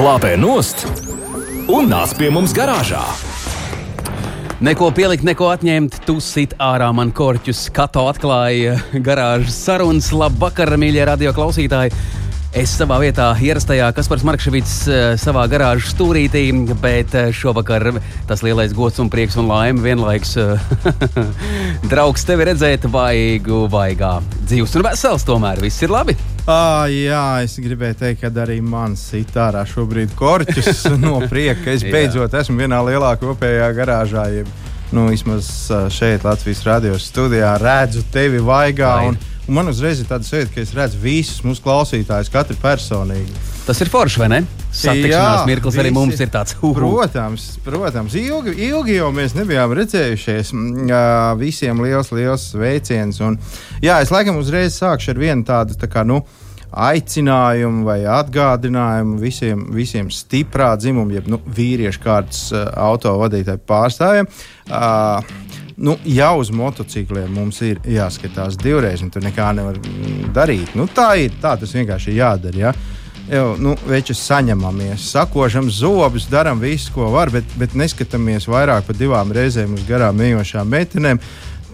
slāpē nost un nāc pie mums garāžā. Neko pielikt, neko atņemt, tu sit ārā man korķus. Kato atklāja garāžas sarunas. Labvakar, mīļie radio klausītāji! Es savā vietā, ierastajā Kaspars Markevits, eh, savā garāžas stūrītī, bet eh, šovakar tas lielais gods un prieks un laime vienlaiks eh, draugs tevi redzēt, vaigu, vaigā. Dzīvs un vesels, tomēr viss ir labi. Ah, jā, es gribēju teikt, ka arī man sit ārā šobrīd korķis no prieka, ka es beidzot esmu vienā lielā kopējā garāžā. Jeb, nu, vismaz šeit, Latvijas radio studijā, redzu tevi vaigā. Vai. Un, Un man uzreiz ir tāds sajūta, ka es redzu visus mūsu klausītājus, katru personīgi. Tas ir forši, vai ne? Satikšanās mirklis visi, arī mums ir tāds - protams, protams ilgi, ilgi jau mēs nebijām redzējušies. Visiem liels, liels sveiciens. Un, jā, es laikam uzreiz sākšu ar vienu tādu. Tā kā, nu, aicinājumu vai atgādinājumu visiem, visiem stiprā dzimuma, jeb nu, vīriešu kārtas uh, autovadītāju pārstāvjiem. Uh, nu, jau uz motocikliem mums ir jāskatās divreiz, un tur nekā nevar darīt. Nu, tā ir, tā tas vienkārši ir jādara. Ja? Jau, nu, veči saņemamies, sakožam zobus, darām visu, ko var, bet, bet neskatāmies vairāk par divām reizēm uz garām ejošām meitenēm.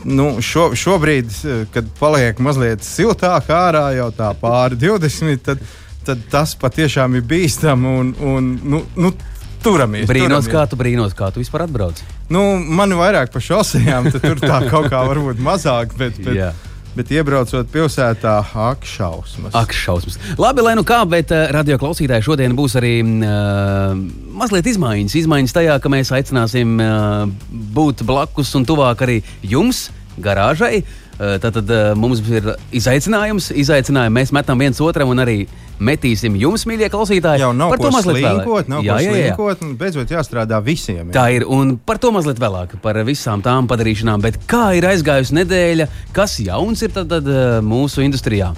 Nu, šo, šobrīd, kad paliek mazliet siltāk ārā, jau tā pāri 20, tad, tad tas patiešām ir bīstami. Un, un, nu, nu, turamies. Brīnos, turamies. kā tu brīnos, kā tu vispār atbrauc. Nu, man ir vairāk pa šosejām, tad tur tā kaut kā varbūt mazāk. Bet, bet. Bet iebraucot pilsētā, ak, šausmas. Ak, šausmas. Labi, lai nu kā, bet uh, radio klausītāji šodien būs arī uh, mazliet izmaiņas. Izmaiņas tajā, ka mēs aicināsim uh, būt blakus un tuvāk arī jums, garāžai. Uh, tad, tad uh, mums ir izaicinājums. Izaicinājumu mēs metam viens otram un arī metīsim jums, mīļie klausītāji. Jau nav par to mazliet slinkot, nav jā, jā, jā. slinkot, un beidzot jāstrādā visiem. Jā. Tā ir, un par to mazliet vēlāk, par visām tām padarīšanām. Bet kā ir aizgājusi nedēļa, kas jauns ir tad, tad eh, mūsu industrijā?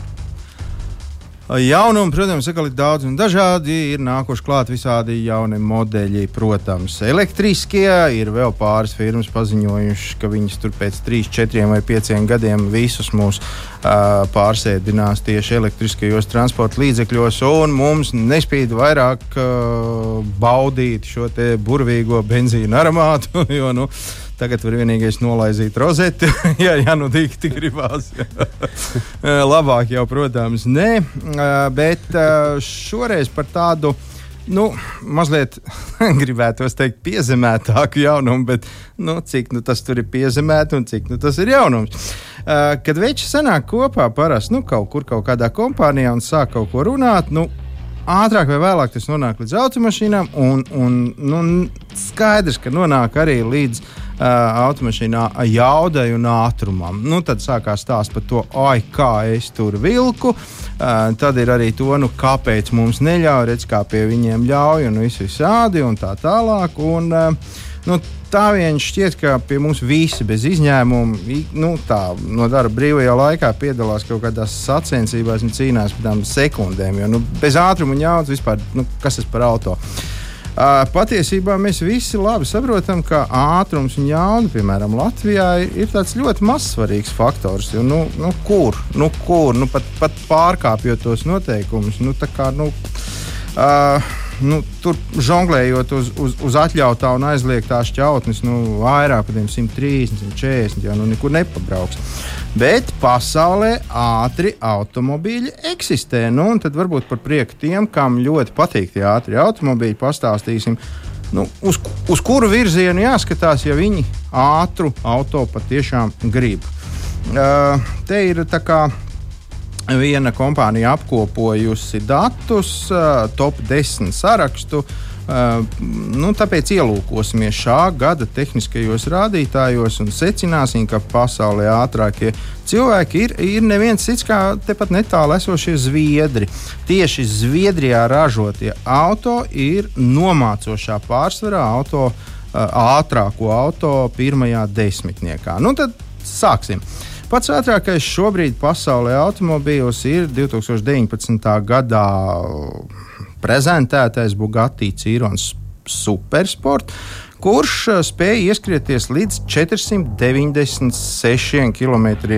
Jaunumi, protams, ir daudz un dažādi. Ir nākuši klāt visādi jauni modeļi, protams, elektriskie. Ir vēl pāris firmas paziņojušas, ka viņas tur pēc 3, 4 vai 5 gadiem visus mūs uh, pārsēdinās tieši elektriskajos transporta līdzekļos, un mums nespīd vairāk uh, baudīt šo burvīgo benzīna aromātu. Jo, nu, Tagad var vienīgais nolaizīt rozeti, ja, ja nu dikti gribās. Labāk jau, protams, nē, bet šoreiz par tādu. Nu, mazliet gribētu teikt, piezemētāku jaunumu, bet nu, cik nu, tas tur ir piezemēts un cik nu, tas ir jaunums. Kad veči sanāk kopā, parasti nu, kaut kur, kaut kādā kompānijā un sāk kaut ko runāt, nu, ātrāk vai vēlāk tas nonāk līdz automašīnām, un, un nu, skaidrs, ka nonāk arī līdz automašīnā jaudai un ātrumam. Nu, tad sākās stāsts par to, ai, kā es tur vilku. Uh, tad ir arī to, nu, kāpēc mums neļauj, redz, kā pie viņiem ļauj, un viss visādi un tā tālāk. Un, uh, nu, tā vien šķiet, ka pie mums visi bez izņēmuma nu, tā, no darba brīvajā laikā piedalās kaut kādās sacensībās un cīnās par tām sekundēm. Jo nu, bez ātruma un jaudas vispār, nu, kas tas par auto? Patiesībā mēs visi labi saprotam, ka ātrums un jauda, piemēram, Latvijā ir tāds ļoti mazsvarīgs faktors. Jo, nu, nu, kur, nu, kur nu, pat, pat pārkāpjot tos noteikumus, nu, tā kā. Nu, uh, nu, tur žonglējot uz, uz, uz atļautā un aizliegtā šķautnes, nu, vairāk par 130, 140 jau nu, nekur nepabrauks. Bet pasaulē ātri automobīļi eksistē. Nu, tad varbūt par prieku tiem, kam ļoti patīk tie ātrie automobīļi, pastāstīsim. Nu, uz, uz kuru virzienu jāskatās, ja viņi ātru auto patiešām grib? Uh, te ir tā kā viena kompānija apkopojusi datus, top 10 sarakstu. Nu, tāpēc ielūkosimies šā gada tehniskajos rādītājos un secināsim, ka pasaulē ātrākie cilvēki ir, ir neviens cits kā tepat netālu esošie zviedri. Tieši Zviedrijā ražotie auto ir nomācošā pārsvarā auto, ātrāko auto pirmajā desmitniekā. Nu, tad sāksim. Uh, Pats ātrākais šobrīd pasaulē automobīļos ir 2019. gadā prezentētais Bugatti Cīrons Supersport, kurš uh, spēja ieskrieties līdz 496 km/h.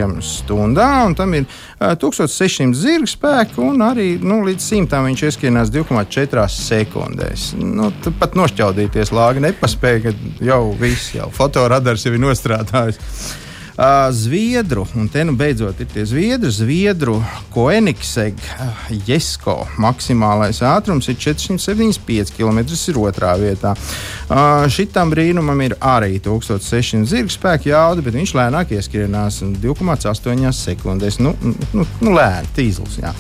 Tam ir uh, 1600 zirga spēka un arī nu, līdz 100 viņš ieskrienās 2,4 sekundēs. Nu, pat nošķaudīties lāga nepaspēja, kad jau viss, jau fotoradars jau ir nostrādājis. Zviedru, un te nu beidzot ir tie zviedru, zviedru Koenigseg, Jesko maksimālais ātrums ir 475 km, ir otrā vietā. Šitam brīnumam ir arī 1600 zirga spēka jauda, bet viņš lēnāk ieskrienās 2,8 sekundēs. Nu, nu, nu lēni, tīzls. Jā.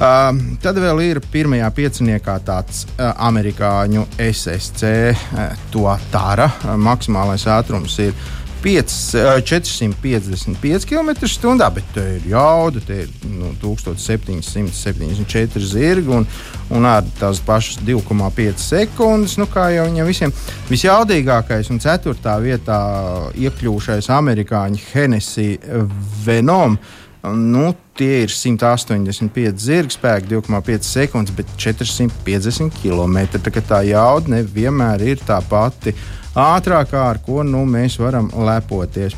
Tad vēl ir pirmajā pieciniekā tāds amerikāņu SSC to tāra. Maksimālais ātrums ir 5, 455 km/h, bet te ir jauda, te ir nu, 1774 zirgi un, un ar tās pašas 2,5 sekundes. Nu, kā jau viņam visiem visjaudīgākais un ceturtā vietā iekļūšais amerikāņu Hennessy Venom. Nu, tie ir 185 zirga spēki, 2,5 sekundes, bet 450 km. Tā, tā jauda nevienmēr ir tā pati. Uh, ātrākā, ar ko nu, mēs varam lepoties.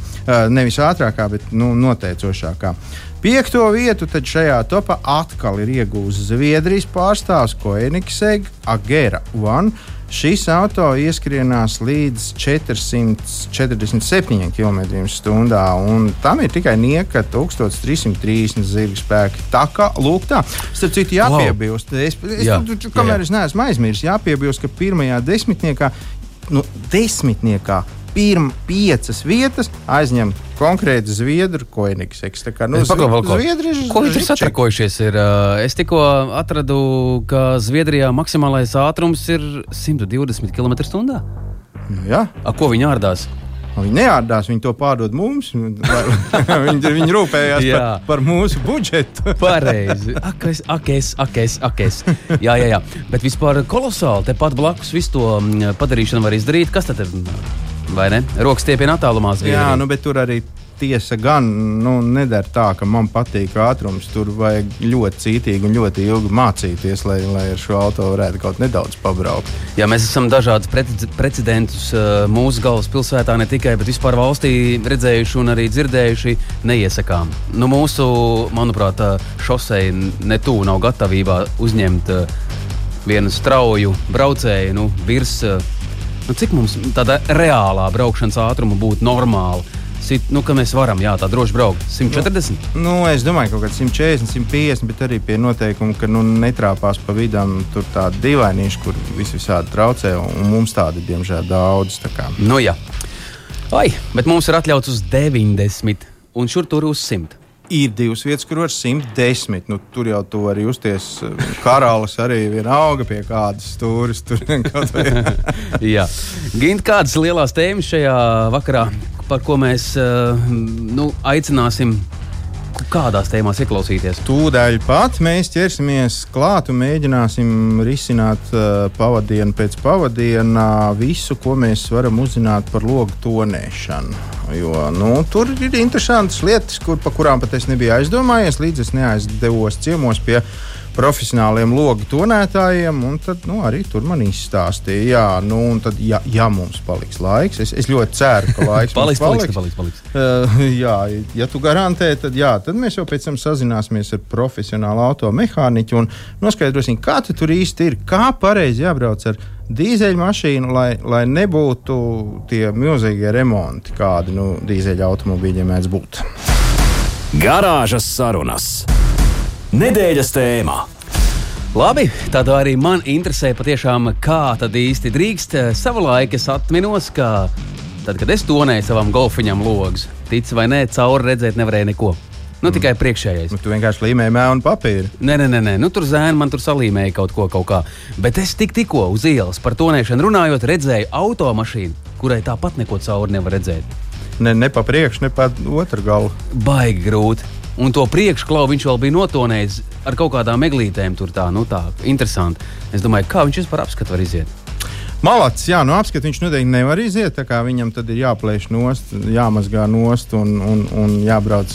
Nevis ātrākā, bet nu, noteicošākā. Piekto vietu šajā topā atkal ir iegūts Zviedrijas pārstāvs Koenigsegg Agera One. Šis auto ieskrienās līdz 447 km/h, un tam ir tikai nieka 1330 zirga spēki. Tā kā, lūk, tā. Starp citu, jāpiebilst, es, es, jā, kamēr jā. es neesmu aizmirsis, jāpiebilst, ka pirmajā desmitniekā nu, desmitniekā pirmā piecas vietas aizņem konkrēti Zviedru koinigs. Nu, Zviedri, Ko viņi tur satrakojušies? Ir? Es tikko atradu, ka Zviedrijā maksimālais ātrums ir 120 km/h. Nu, jā. A, ko viņi ārdās? Viņi neārdās, viņi to pārdod mums. viņi, viņi rūpējās par, par mūsu budžetu. Pareizi. Ak, es, ak, es, ak, es, ak, es. Jā, jā, jā. Bet vispār kolosāli. Tepat blakus visu to mm, padarīšanu var izdarīt. Kas tad ir? Vai ne? Rokas stiepienā attālumā. Jā, nu, bet tur arī tiesa gan nu, nedara tā, ka man patīk ātrums. Tur vajag ļoti cītīgi un ļoti ilgi mācīties, lai, lai ar šo auto varētu kaut nedaudz pabraukt. Jā, mēs esam dažādus precedentus uh, mūsu galvaspilsētā, ne tikai, bet vispār valstī redzējuši un arī dzirdējuši. Neiesakām. Nu, mūsu, manuprāt, šosei ne tuvu nav gatavībā uzņemt uh, vienu strauju braucēju nu, virs. Uh, nu, cik mums tāda reālā braukšanas ātruma būtu normāla? Sit, nu, ka mēs varam jā, tā droši braukt. 140? Nu, nu, es domāju, ka kaut kāds 140, 150, bet arī pie noteikuma, ka nu, netrāpās pa vidam tur tādi dīvainīši, kur vis visādi traucē, un mums tādi, diemžēl, daudz. Nu, jā. Ai, bet mums ir atļauts uz 90, un šur tur uz 100 ir divas vietas, kur var 110. Nu, tur jau tu vari justies. Karalis arī ir auga pie kādas stūres. Jā, Gint, kādas lielās tēmas šajā vakarā, par ko mēs uh, nu, aicināsim kādās tēmās ieklausīties? Tūdaļ pat mēs ķersimies klāt un mēģināsim risināt uh, pavadienu pēc pavadiena visu, ko mēs varam uzzināt par logu tonēšanu. Jo, nu, tur ir interesantas lietas, kur, par kurām pat es nebiju aizdomājies, līdz es neaizdevos ciemos pie viņa profesionāliem logu tonētājiem, un tad nu, arī tur man izstāstīja, jā, nu, un tad, ja, ja mums paliks laiks, es, es ļoti ceru, ka laiks paliks, paliks, paliks, paliks. Uh, jā, ja tu garantē, tad, jā, tad mēs jau pēc tam sazināsimies ar profesionālu automehāniķu un noskaidrosim, kā tu tur īsti ir, kā pareizi jābrauc ar dīzeļmašīnu, lai, lai nebūtu tie milzīgie remonti, kādi nu, dīzeļa automobīļiem mēdz būt. Garāžas sarunas. Nedēļas tēmā. Labi, tad arī man interesē patiešām, kā tad īsti drīkst. Savulaik es atminos, ka tad, kad es tonēju savam golfiņam logus, tic vai nē, cauri redzēt nevarēja neko. Nu, mm. tikai priekšējais. Nu, tu vienkārši līmēji mēlu un papīru. Nē, nē, nē, nē. Nu, tur zēna man tur salīmēja kaut ko, kaut kā. Bet es tik, tikko uz ielas par tonēšanu runājot, redzēju automašīnu, kurai tāpat neko cauri nevar redzēt. Ne, ne pa priekšu, ne pa otru galu. Baigi grūti. Un to priekšklau viņš vēl bija notonējis ar kaut kādām eglītēm. Tur tā, nu tā, interesanti. Es domāju, kā viņš vispār apskatu var iziet. Malacis, jā, no apskata viņš noteikti nevar iziet. Viņam tad ir jāplēš nost, jāmazgā nost un, un, un jābrauc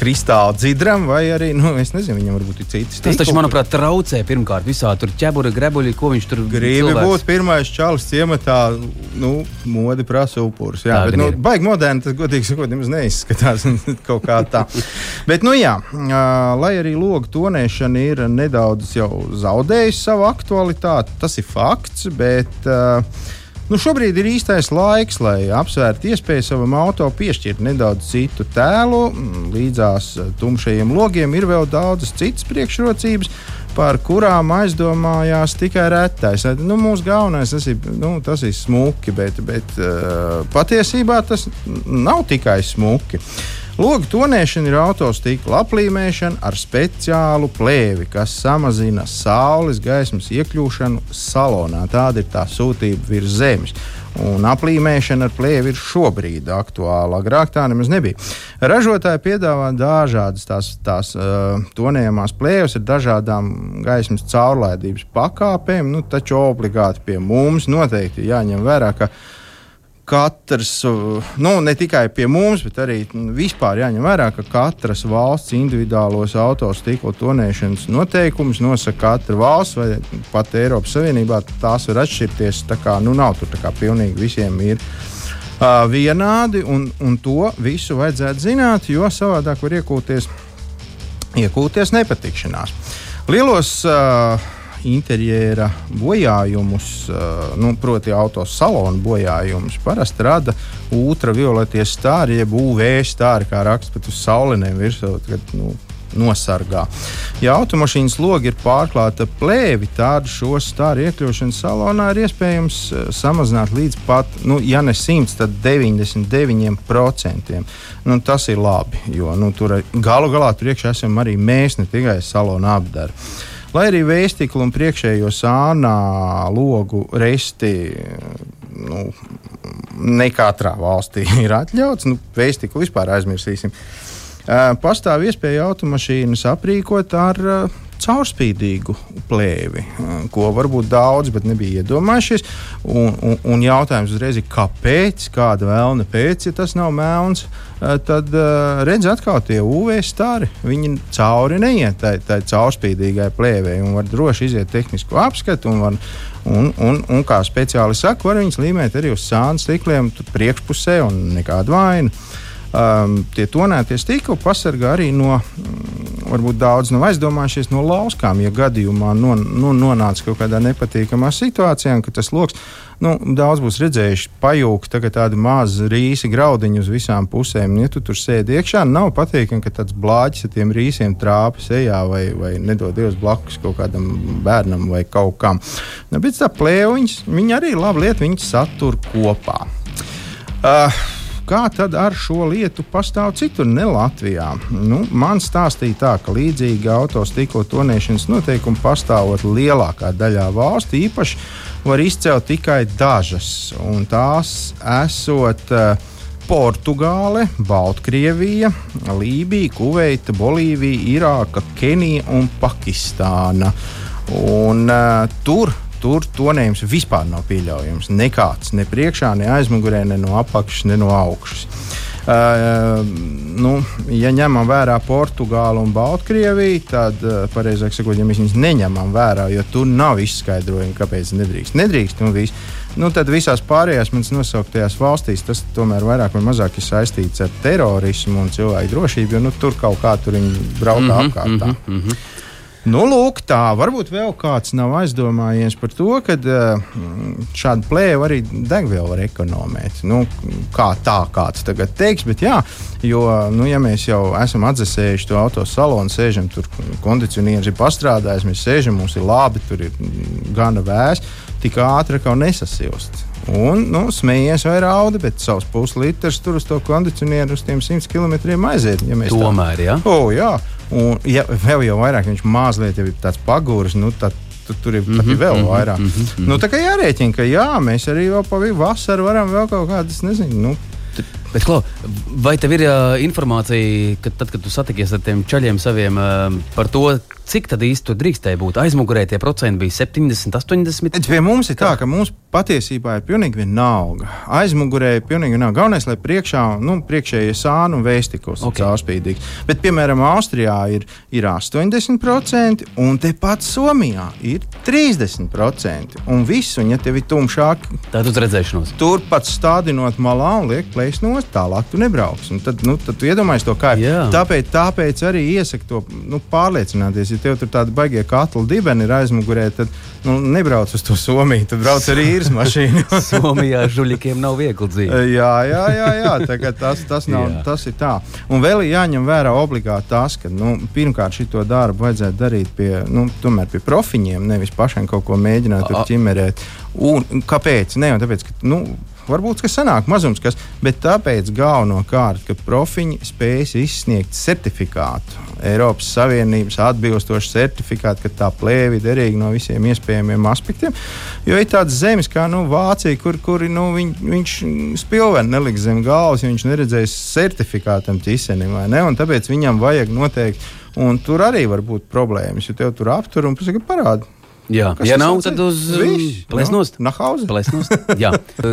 kristāli dzidram, vai arī, nu, es nezinu, viņam varbūt ir citas. Tas taču, manuprāt, traucē pirmkārt visā tur ķebura, grebuļi, ko viņš tur grib. būt pirmais čalis ciematā, nu, modi prasa upurus. Jā, tā, bet, nu, baigi moderni, tas godīgi sakot, nemaz neizskatās kaut kā tā. bet, nu, jā, lai arī logu tonēšana ir nedaudz jau zaudējusi savu aktualitāti, tas ir fakts, bet Nu, šobrīd ir īstais laiks, lai apsvērtu iespēju savam auto piešķirt nedaudz citu tēlu. Līdzās tumšajiem logiem ir vēl daudzas citas priekšrocības, par kurām aizdomājās tikai retais. Nu, mūsu galvenais tas ir, nu, tas ir smuki, bet, bet uh, patiesībā tas nav tikai smuki. Logu tonēšana ir autostikla aplīmēšana ar speciālu plēvi, kas samazina saules gaismas iekļūšanu salonā. Tāda ir tā sūtība virs zemes. Un aplīmēšana ar plēvi ir šobrīd aktuāla. Agrāk tā nemaz nebija. Ražotāji piedāvā dažādas tās, tās uh, tonējumās plēves ar dažādām gaismas caurlaidības pakāpēm, nu, taču obligāti pie mums noteikti jāņem vērā, ka katrs, nu, ne tikai pie mums, bet arī vispār jāņem vērā, ka katras valsts individuālos autostikla tonēšanas noteikumus nosaka katra valsts vai pat Eiropas Savienībā. Tās var atšķirties. Tā kā nu, nav tur tā kā pilnīgi visiem ir. Uh, vienādi, un, un to visu vajadzētu zināt, jo savādāk var iekūties, iekūties nepatikšanās. Lielos uh, interjera bojājumus, nu, proti, autosalonu bojājumus, parasti rada ultravioletie stāri, jeb UV stāri, kā raksta pat uz saulenēm virsū. Kad, nu, nosargā. Ja automašīnas logi ir pārklāta plēvi, tad šo stāru iekļūšanu salonā ir iespējams samazināt līdz pat, nu, ja ne 100, tad 99%. Nu, tas ir labi, jo nu, tur galu galā tur iekšā esam arī mēs, ne tikai salona apdara. Lai arī vēstiklu un priekšējo sānā logu resti nu, ne katrā valstī ir atļauts, nu, vēstiklu vispār aizmirsīsim. Uh, pastāv iespēja automašīnas aprīkot ar uh, caurspīdīgu plēvi, ko varbūt daudz, bet nebija iedomājušies. Un, un, un jautājums uzreiz ir, kāpēc, kāda vēlna pēc, ja tas nav melns, tad redz atkal tie UV stari. Viņi cauri neiet tai, tai caurspīdīgai plēvei un var droši iziet tehnisko apskatu. Un var, Un, un, un kā speciāli saka, var viņas līmēt arī uz sānu stikliem, priekšpusē un nekādu vainu. Um, tie tonētie stikli pasargā arī no varbūt daudz nav aizdomājušies no lauskām, ja gadījumā non, nu, nonāca kaut kādā nepatīkamā situācijā, ka tas lokus nu, daudz būs redzējuši pajūgt tādi mazi rīsi graudiņi uz visām pusēm. Ja tu tur sēdi iekšā, nav patīkami, ka tāds blāķis ar tiem rīsiem trāpa sejā vai, vai nedod Dievs blakus kaut kādam bērnam vai kaut kam. Nu, bet tā plēviņas, viņi arī ir laba lieta, viņas satur kopā. Uh, Kā tad ar šo lietu pastāv citur, ne Latvijā? Nu, man stāstīja tā, ka līdzīgi autostikla tonēšanas noteikumi pastāvot lielākā daļā valstu, īpaši var izcelt tikai dažas, un tās esot uh, Portugāle, Baltkrievija, Lībija, Kuveita, Bolīvija, Irāka, Kenija un Pakistāna. Un, uh, tur tur tonējums vispār nav pieļaujams. Nekāds, ne priekšā, ne aizmugurē, ne no apakšas, ne no augšas. Uh, nu, ja ņemam vērā Portugālu un Baltkrieviju, tad, uh, pareizāk sakot, ja mēs viņus neņemam vērā, jo tur nav izskaidrojumi, kāpēc nedrīkst. Nedrīkst, un viss. Nu, tad visās pārējās manas nosauktajās valstīs tas tomēr vairāk vai mazāk ir saistīts ar terorismu un cilvēku drošību, jo nu, tur kaut kā tur viņi braukā mm -hmm, apkārt. Mm -hmm, mm -hmm. Nu, lūk, tā varbūt vēl kāds nav aizdomājies par to, ka uh, šādu plēvu arī degvielu var ekonomēt. Nu, kā tā kāds tagad teiks, bet jā, jo, nu, ja mēs jau esam atdzesējuši to autosalonu, sēžam tur, kondicionieris ir pastrādājis, mēs sēžam, mums ir labi, tur ir gana vēs, tik ātri kā nesasilst. Un, nu, smējies vai raudi, bet savus puslitrs tur uz to kondicionieru uz tiem 100 km aiziet. Ja Tomēr, tā... jā. Oh, jā. Un, ja vēl jau vairāk viņš mazliet ir tāds pagūrs, nu, tad tu, tur ir mm -hmm, vēl mm -hmm, vairāk. Mm -hmm. nu, tā kā jārēķina, ka jā, mēs arī vēl pa vasaru varam vēl kaut kādas, nezinu. Nu, Bet, Klau, vai tev ir uh, informācija, ka tad, kad tu satikies ar tiem ceļiem saviem uh, par to, Cik tad īsti tur drīkstēja būt? Aizmugurē tie procenti bija 70, 80. Bet pie mums ir tā, ka mums patiesībā ir pilnīgi vienalga. Aizmugurē ir pilnīgi vienalga. Galvenais, lai priekšā, nu, priekšējie sāni un vēstikos Ok. ir caurspīdīgi. Bet, piemēram, Austrijā ir, ir 80%, un tepat Somijā ir 30%. Un viss, un ja tev ir tumšāk, Tad uz redzēšanos. turpat stādinot malā un liek plēsnos, tālāk tu nebrauks. Un tad, nu, tad tu iedomājies to kā Jā. tāpēc, tāpēc arī iesaku to nu, pārliecināties. Ja tev tur tāda baigie katla dibeni ir aizmugurē, tad nu, nebrauc uz to Somiju, tad brauc ar īres mašīnu. Somijā žuļikiem nav viegli dzīvot. Jā, jā, jā, jā. tas, tas, nav, Jā. tas ir tā. Un vēl ir jāņem vērā obligāti tas, ka nu, pirmkārt šo darbu vajadzētu darīt pie, nu, pie profiņiem, nevis pašiem kaut ko mēģināt ķimerēt. Un kāpēc? Ne jau tāpēc, ka. Nu, Varbūt tas sanāk mazums, kas, bet tāpēc galvenokārt, ka profiņi spējas izsniegt certifikātu, Eiropas Savienības atbilstošu certifikātu, ka tā plēve ir derīga no visiem iespējamiem aspektiem. Jo ir tādas zemes kā nu, Vācija, kur, kur nu, viņ, viņš spilveni neliks zem galvas, ja viņš neredzēs certifikātam ķisenim, ne? Un tāpēc viņam vajag noteikti, un tur arī var būt problēmas, jo tev tur aptur un pasaka, parādi. Jā, Kas ja nav, tad uz Viss, plēsnost. nu, Nahauze. Plēsnost. Jā,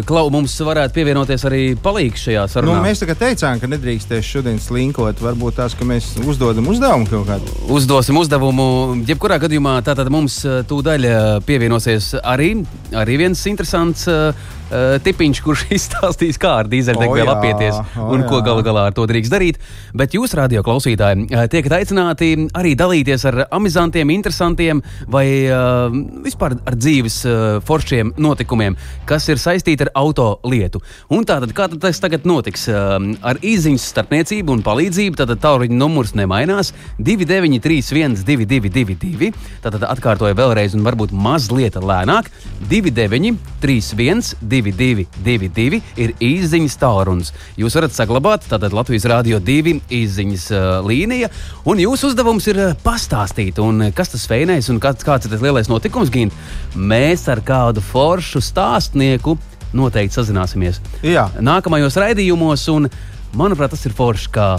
Klau, mums varētu pievienoties arī palīgs šajā Nu, sarunā. mēs tagad teicām, ka nedrīkstēs šodien slinkot. Varbūt tās, ka mēs uzdodam uzdevumu kaut kādu. Uzdosim uzdevumu. Jebkurā gadījumā tātad mums eh, tūdaļ eh, pievienosies arī, arī viens interesants uh, tipiņš, kurš izstāstīs, kā ar dīzeļdegvielu O jā, apieties o un ko jā. galu galā ar to drīkst darīt. Bet jūs, radio klausītāji, eh, tiekat aicināti arī dalīties ar amizantiem, interesantiem vai uh, vispār ar dzīves uh, foršiem notikumiem, kas ir saistīti ar auto lietu. Un tātad, kā tad tas tagad notiks? Uh, ar īsiņas starpniecību un palīdzību, tad tālruņa numurs nemainās 2931, 222, tātad atkārtoju vēlreiz, un varbūt mazliet lēnāk. 2931, 222 ir īsiņas tālrunis. Jūs varat saglabāt tātad Latvijas Rādio 2 īsiņas uh, līnija, un jūsu uzdevums ir uh, pastāstīt, un, kas tas feinēs un kāds, kāds ir tas lielais notikums, Gint. Mēs ar kādu foršu stāstnieku noteikti sazināsimies Jā. nākamajos raidījumos, un manuprāt, tas ir forši. kā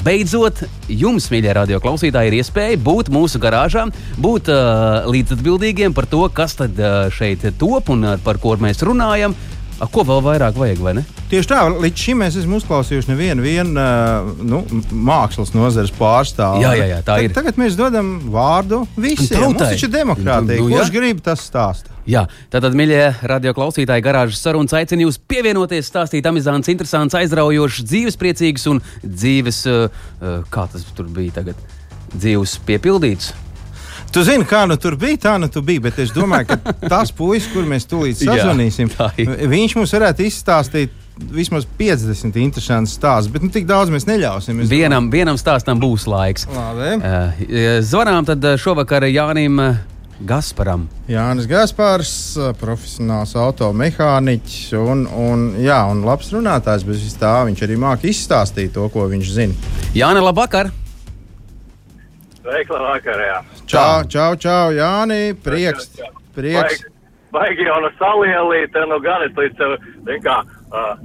Beidzot, jums, mīļie radio klausītāji, ir iespēja būt mūsu garāžā, būt uh, līdzatbildīgiem par to, kas tad uh, šeit top un uh, par ko mēs runājam. A, ko vēl vairāk vajag, vai ne? Tieši tā, līdz šim mēs esam uzklausījuši nevienu vien, nu, mākslas nozares pārstāvu. Jā, jā, jā, tā ir. Tagad mēs dodam vārdu visiem. Mums taču ir demokrātija. Nu, nu, Kurš grib, tas stāsta. Jā, tātad, mīļie radio klausītāji, garāžas sarunas aicinu jūs pievienoties, stāstīt amizants, interesants, aizraujošs, dzīvespriecīgs un dzīves, kā tas tur bija tagad, dzīves piepildīts. Tu zini, kā nu tur bija, tā nu tu biji. Bet es domāju, ka tas puisis, kur mēs tūlīt sazvanīsim, viņš mums varētu izstāstīt vismaz 50 interesantus stāstus. Bet nu, tik daudz mēs neļausim. Vienam, vienam stāstam būs laiks. Labi. Uh, zvanām tad uh, šovakar Jānim Gasparam. Jānis Gaspārs, profesionāls automehāniķis un, un, jā, un labs runātājs. Bez tā viņš arī māca izstāstīt to, ko viņš zina. Jāni, labvakar! Sveika, vakar, jā. Čau, čau, čau Jāni! Prieks! prieks. Baigi jau no salielīt, nu gan es līdz tev, zin kā, uh,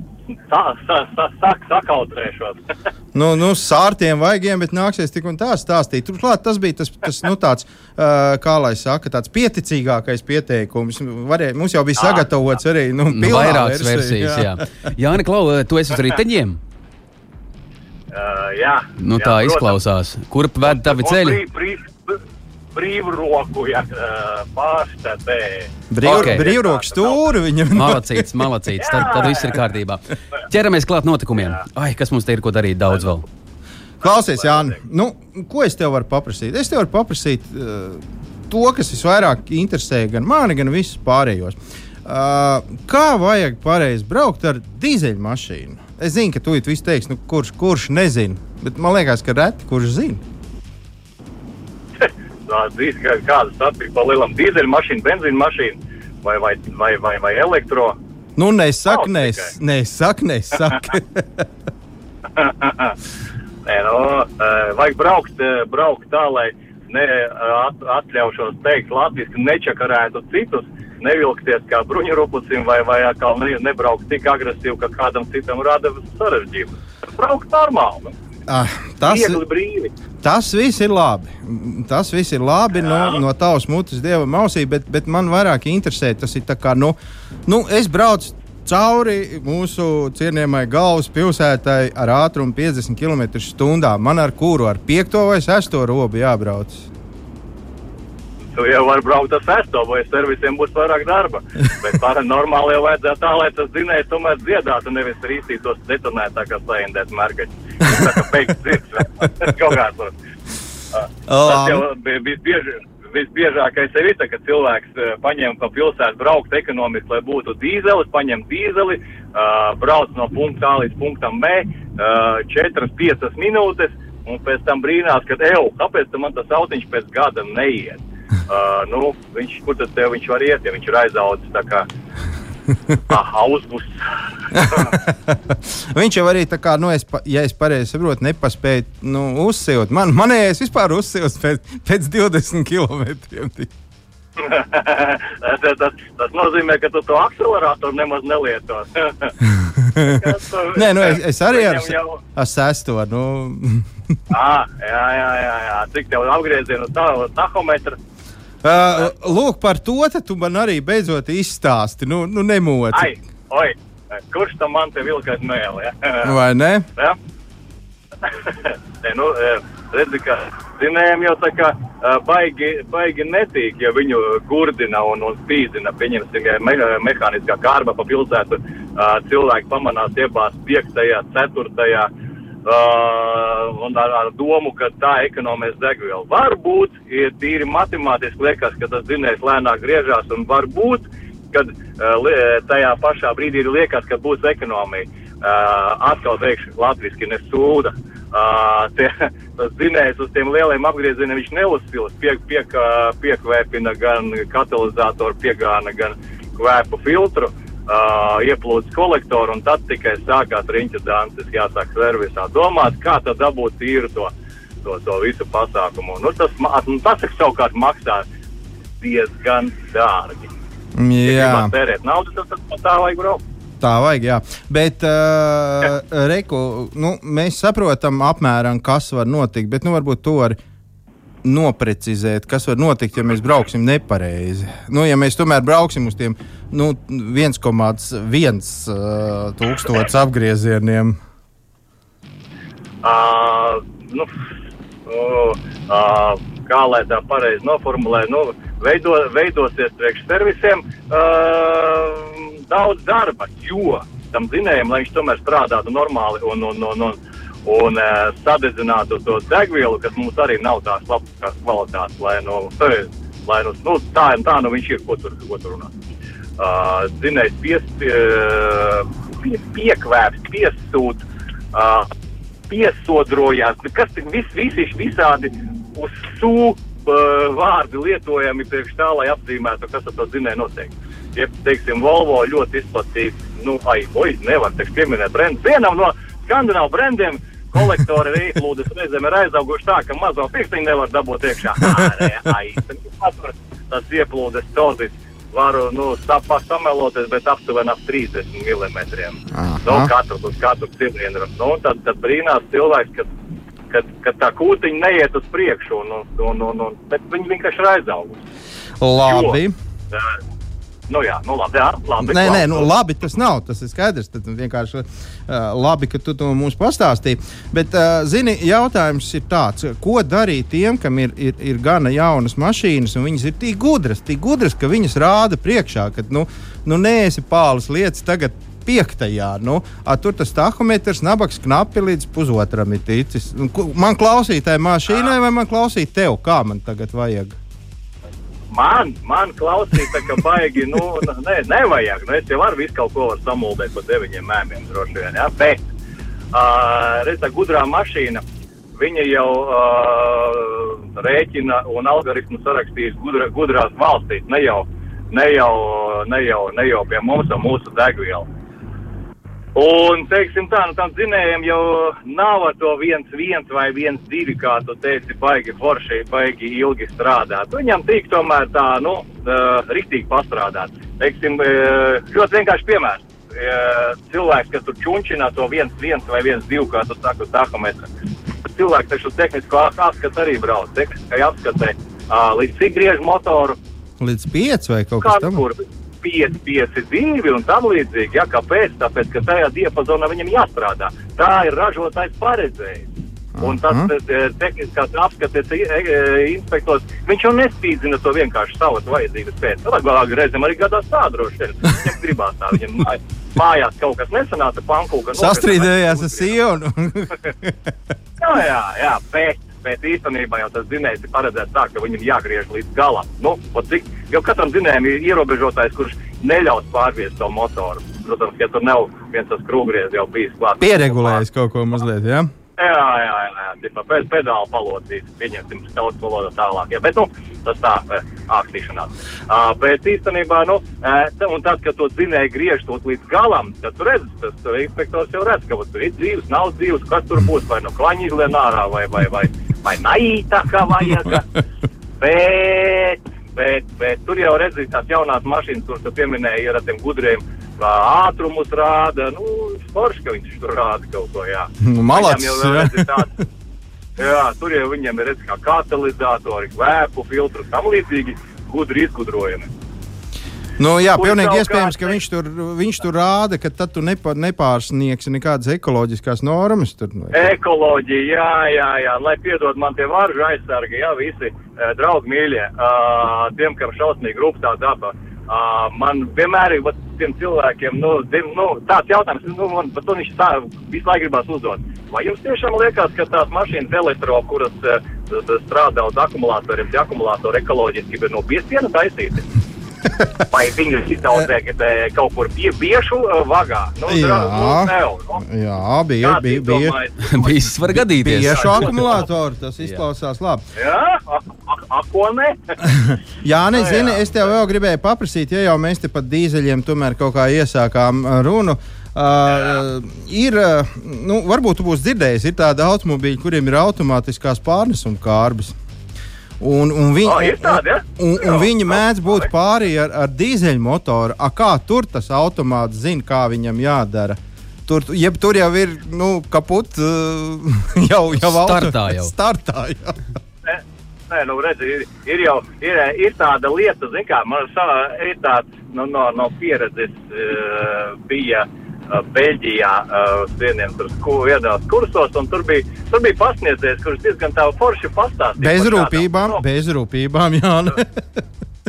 sa, sa, sa, sak, sakautrēšos. Nu, nu, sārtiem vaigiem, bet nāksies tik un tā stāstīt. Turklāt tas bija tas, tas nu, tāds, uh, kā lai saka, tāds pieticīgākais pieteikums. Varēja, mums jau bija sagatavots arī nu, Nu, vairākas versija, versijas, jā. Jāni, Klau, tu esi uz riteņiem? Uh, jā. Nu, jā, tā protams. izklausās. Kurp ved tavi ceļi? brīv- brīv- Brīvu roku, ja uh, pārstāvē. Brīv, Ok. okay. Brīvroks stūri viņam. Malacīts, malacīts. Tad, tad viss ir kārtībā. Ķeramies klāt notikumiem. Ai, kas mums te ir ko darīt daudz vēl? Klausies, Jāni, nu, ko es tev varu paprasīt? Es tev varu paprasīt uh, to, kas visvairāk interesē gan mani, gan visus pārējos. Uh, kā vajag pareizi braukt ar dīzeļmašīnu? Es zinu, ka tu it viss teiks, nu, kurš, kurš nezina, bet man liekas, ka reti kurš zina. Zīs, kā, kādas atšķirības pa lielam dīzeļmašīnu, benzīna mašīnu vai, vai, vai, vai, vai elektro. Nu, nesaka, nes, nesaka, nesaka. Nē, nu, vajag braukt, braukt tā, lai ne, at, atļaušos teikt latviešu, nečakarētu citus, nevilkties kā bruņurupucim vai, vai atkal ne, nebraukt tik agresīvi, ka kādam citam rada sarežģību. Braukt normāli. Ah, tas, tas viss ir labi. Tas viss ir labi no, no tavas mutes, dieva mausī, bet, bet man vairāk interesē tas kā, nu, nu es braucu cauri mūsu cienījamai galvaspilsētai ar ātrumu 50 km/h. Man ar kuru ar 5 vai 6 robu jābrauc. Tu jau vari braukt ar sesto, vai servisiem būs vairāk darba. Bet paranormāli jau vajadzētu tā, lai tas zinājums tomēr dziedātu, nevis rīstītos detonētākās lejendēt mērgaļus. Tā kā beigts dzirds. Kaut kā tur. Tas jau bija visbieži. Visbiežākais ir tas, ka cilvēks uh, paņem pa pilsētu braukt ekonomiski, lai būtu dīzelis, paņem dīzeli, uh, brauc no punkta A līdz punktam B, uh, 4-5 minūtes, un pēc tam brīnās, ka, ej, kāpēc man tas autiņš pēc gada neiet? Uh, nu, viņš, kur tad tev viņš var iet, ja viņš ir aizaudzis kā hausbus? Viņš jau arī tā kā, nu, es, ja es pareizi saprotu, nepaspēja nu, uzsilt. Man, manējais vispār uzsilt pēc, pēc 20 km. tas, tas, tas nozīmē, ka tu to akceleratoru nemaz nelieto. Nē, nu, es, es arī ar, jau- ar sesto. Nu, Ah, jā, jā, jā, jā. Cik tev apgriezienu tā, tahometra? Uh, lūk, par to tu man arī beidzot izstāsti. Nu, nu nemoci. Ai, oi, kurš tam man te vilka mēlē? Vai ne? Ja? Nē, nu, eh, redzi, ka zinējumi jau tā kā eh, baigi, baigi netīk, ja viņu gurdina un, un spīdzina. Pieņemsim, ja me, mehāniskā kārba pa pilsētu eh, cilvēki pamanās iebāzt 5. 4. Uh, un ar, ar domu, ka tā ekonomēs degvielu. Varbūt ir tīri matemātiski liekas, ka tas dzinējs lēnāk griežās, un varbūt, kad uh, tajā pašā brīdī ir liekas, ka būs ekonomija. Uh, atkal teikšu, latviešu nesūda. Uh, tie, tas dzinējs uz tiem lieliem apgriezieniem viņš neuzsils. Pie, pie, piekvēpina gan katalizatoru piegāna, gan kvēpu filtru. Uh, ieplūdes kolektoru, un tad tikai sākās riņķa dances, jāsāk servisā domāt, kā tad dabūt tīru to, to, to visu pasākumu. Nu, tas, nu, tas savukārt maksā diezgan dārgi. Ja Jā, gribam tērēt naudu, tad, tad tā vajag braukt. tā vajag. Jā. Bet, uh, Reku, nu, mēs saprotam apmēram, kas var notikt, bet nu, varbūt to var noprecizēt, kas var notikt, ja mēs brauksim nepareizi. Nu, ja mēs tomēr brauksim uz tiem nu, 1,1 uh, tūkstošiem apgriezieniem. Uh, nu, uh, uh, kā lai tā pareizi noformulē, nu, veido, veidosies priekš servisiem uh, daudz darba, jo tam zinējumam, lai viņš tomēr strādātu normāli un, un, un, un, un uh, sadedzinātu to degvielu, kas mums arī nav tās labākās kvalitātes, lai nu, lai nu, nu tā, tā nu viņš ir, ko tur, ko tur runā. Uh, zinējs pies, pie, pie, piekvēps, piesūt, uh, piesodrojās. Nu, Kas tik vis, visi visādi uz sū uh, vārdi lietojami priekš tā, lai apzīmētu, kas ar to zinēja noteikti. Ja, teiksim, Volvo ļoti izplatīts, nu, ai, oi, nevar teikt pieminēt brendu. Vienam no skandināvu brendiem kolektori arī plūdes reizēm ir aizauguši tā, ka mazo pirkstiņu nevar dabūt iekšā. Ārē, ai, tas- tas ieplūdes tozis varu, nu, sapā sameloties, bet aptuveni ap 30 mm. Nu, katrs uz katru cilindru. Nu, tad, tad brīnās cilvēks, ka, kad, kad tā kūtiņa neiet uz priekšu, un, un, un, un, bet viņi vienkārši ir aizauguši. Labi. Uh, nu jā, nu labi, jā, labi. Nē, nē, labi. nu, labi, tas nav. Tas ir skaidrs. Tad vienkārši uh, labi, ka tu to mums pastāstīji. Bet, uh, zini, jautājums ir tāds, ko darīt tiem, kam ir, ir, ir gana jaunas mašīnas, un viņas ir tik gudras, tik gudras, ka viņas rāda priekšā, ka nu, nu neesi pāles lietas tagad. Piektajā, nu, a, tur tas tahometrs, nabaks knapi līdz pusotram ir ticis. Man klausītāji mašīnai vai man klausīt tev, kā man tagad vajag? Man, man klausīt, kā baigi, nu, ne, nevajag. Nu, es jau varu visu kaut ko var samuldēt pa deviņiem mēmiem droši vien, jā, bet, uh, redz, tā gudrā mašīna, viņa jau uh, rēķina un algoritmu sarakstījis gudra, gudrās valstīs, ne jau, ne jau, ne jau, ne jau pie mums un mūsu degvielu. Un, teiksim tā, nu tam zinējiem jau nav to viens, viens vai viens, divi, kā tu teici, baigi forši, baigi ilgi strādāt. Viņam tīk tomēr tā, nu, uh, riktīgi pastrādāt. Teiksim, uh, ļoti vienkārši piemērs. Uh, cilvēks, kas tur čunčina to viens, viens vai viens, divi, kā tu saki, tahometra. cilvēki taču tehnisko apskatu arī brauc. Tehniskai apskatē uh, līdz cik griež motoru, Līdz 5 vai kaut kas kādu tāds. Kur 5, 5, 2 un tam līdzīgi. Ja, kāpēc? Tāpēc, ka tajā diapazonā viņam jāstrādā. Tā ir ražotājs paredzējis. Un tas Aha. eh, tehniskās apskates i- e, inspektors, viņš jau nespīdzina to vienkārši savas vajadzības pēc. Tālāk reizēm arī gadās tā droši vien. Viņam gribās tā, viņam māj- mājās kaut kas nesanāca, pankūka. Sastrīdējās ar sievu. Jā, jā, jā bet, bet īstenībā jau tas zinējums ir paredzēts tā, ka viņam jāgriež līdz galam. Nu, cik, jo katram zinējumam ir ierobežotājs, kurš neļaus pārviest to motoru. Protams, ja tur nav viens tas krūgriezs jau bijis klāts. Pieregulējis kaut ko mazliet, jā? Jā, jā, jā, jā pēc pedāla palocīs, pieņemsim tautas valodā tālāk. Jā, bet, nu, tas tā, ākstīšanās. Uh, bet īstenībā, nu, ta- un tad, kad to dzinēji griež to līdz galam, tad tu redz, tas inspektors jau redz, ka tur ir dzīves, nav dzīves, kas tur būs, vai no klaņa izlien ārā, vai, vai, vai, vai naītā, kā vajag. bet, bet, bet tur jau redzēt tās jaunās mašīnas, kuras tu pieminēji, ir ar tiem gudriem ā, ātrumus rāda, nu, forši, ka viņš tur rāda kaut ko. Malacis, Viņam jau redzi tāds- Jā, tur jau viņam ir redz, kā katalizatori, kvēpu filtri un tam līdzīgi gudri izgudrojumi. Nu, jā, pilnīgi iespējams, ka viņš tur, viņš tur rāda, ka tad tu nepa, nepārsniegsi nekādas ekoloģiskās normas. Tur, nu, Ekoloģija, jā, jā, jā, lai piedod man tie varžu aizsargi, jā, visi uh, draugi mīļie, uh, tiem, kam šausmīgi rūp tā daba. Uh, man vienmēr ir tiem cilvēkiem nu, dim, nu, tāds jautājums, nu, man pat viņš tā visu laiku gribās uzdot. Vai jums tiešām liekas, ka tās mašīnas elektro, kuras uh, strādā uz akumulatoriem, tie akumulatori ekoloģiski ir no piestiena taisīti? Vai viņus izaudzē kaut kur pie biešu uh, vagā? Nu, Jā. dra- nu, nu. jā, bija, bija, bija? Viss var gadīties. biešu akumulātoru. Tas izklausās labi. Jā, ako ne? Jā, Nu, nezinu, jā. es tev vēl gribēju paprasīt, ja jau mēs te pat dīzeļiem tomēr kaut kā iesākām uh, runu. Uh, ir, uh, nu, varbūt tu būsi dzirdējis, ir tādi automobīļi, kuriem ir automātiskās pārnesuma kārbas. Un, un, viņi, O, ir tādi, ja? un, un Jā, viņi mēdz būt pāri ar, ar dīzeļmotoru. A, kā tur tas automāts zina, kā viņam jādara? Tur, jeb, tur jau ir nu, kaput, jau, jau auto- Startā jau. Startā jau. Nē, Nē, nu, redzi, ir, ir jau ir, ir tāda lieta, zin kā, man savā, ir tāds nu, no, no pieredzes uh, bija uh, Beļģijā uh, vieniem tur sku, vienās kursos, un tur bija, tur bija pasniedzējs, kurš diezgan tā forši pastāstīja. Bez rūpībām, nu, bez rūpībām, jā. ne?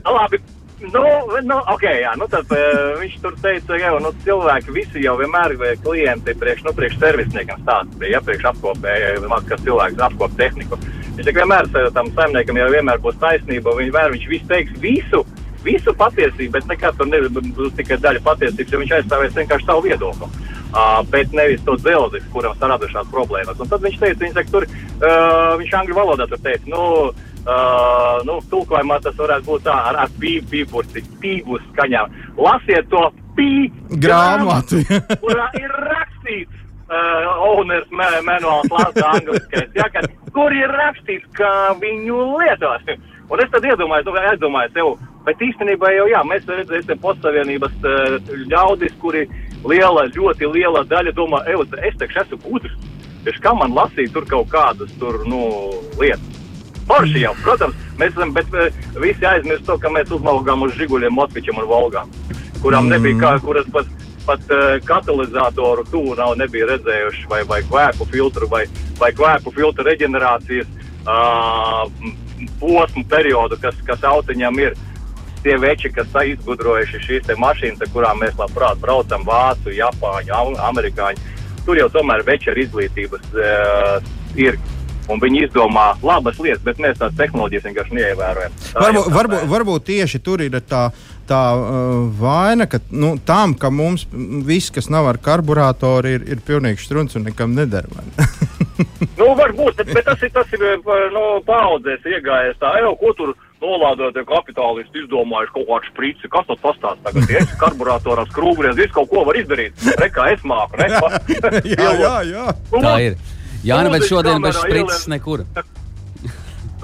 Nu, labi. Nu, nu, ok, jā, nu tad uh, viņš tur teica, ka nu, cilvēki visi jau vienmēr ir klienti priekš, nu, priekš servisniekam stāsta, ja priekš apkopēja, kas cilvēks apkop tehniku. Viņš teica, vienmēr tam saimniekam jau vienmēr būs taisnība, viņš vienmēr viņš visu teiks visu, visu patiesību, bet nekad tur nebūs tikai daļa patiesības, jo viņš aizstāvēs vienkārši savu viedokli. Uh, bet nevis to dzelzi, kuram saradušās problēmas. Un tad viņš teica, viņš, saka, tur, uh, viņš angļu valodā tur teica, nu, uh, nu, tulkojumā tas varētu būt tā ar, ar pīpu, pīpurci, pīgu skaņām. Lasiet to pī Grāmatu. kurā ir rakstīts uh, owners ma- manuāls lasa angliskais, ja, ka, kur ir rakstīts, kā viņu lietos. Un es tad iedomājos, nu, aizdomāju sev, bet īstenībā jau jā, mēs redzēsim postsavienības uh, ļaudis, kuri liela, ļoti liela daļa domā, es taču esmu gudrs. Tieši kā man lasīt tur kaut kādas tur, nu, lietas. Forši jau, protams, mēs esam, bet uh, visi aizmirst to, ka mēs uzmaugām uz žiguļiem, motkvičiem un volgām, kurām Mm. nebija kā, kuras pat, pat uh, katalizatoru tuvu nav nebija redzējuši, vai, vai kvēpu filtru, vai, vai kvēpu filtru reģenerācijas uh, posmu periodu, kas, kas autiņam ir. Tie veči, kas izgudrojuši šīs mašīnas, ar kurām mēs labprāt braucam, vācu, japāņu, am- amerikāņu, tur jau tomēr veči ar izglītības uh, ir. Un viņi izdomā labas lietas, bet mēs tās tehnoloģijas vienkārši neievērojam. Tā Varbūt, varbūt, varbūt tieši tur ir tā, tā uh, vaina, ka nu, tam, ka mums viss, kas nav ar karburātoru, ir, ir pilnīgi strunts un nekam neder. Nu, varbūt, bet, bet tas ir, tas ir eh, nu, paudzēs iegājies tā, jau ko tur nolādētie kapitālisti izdomājuši kaut kādu sprici. Kas tas pastāst tagad? Ja es karburātorā skrūvries, visu kaut ko var izdarīt. Re, kā es māku, ne? jā, jā, jā. Tā ir. Jā, nu, bet Lūdzu, šodien bez sprites nekur.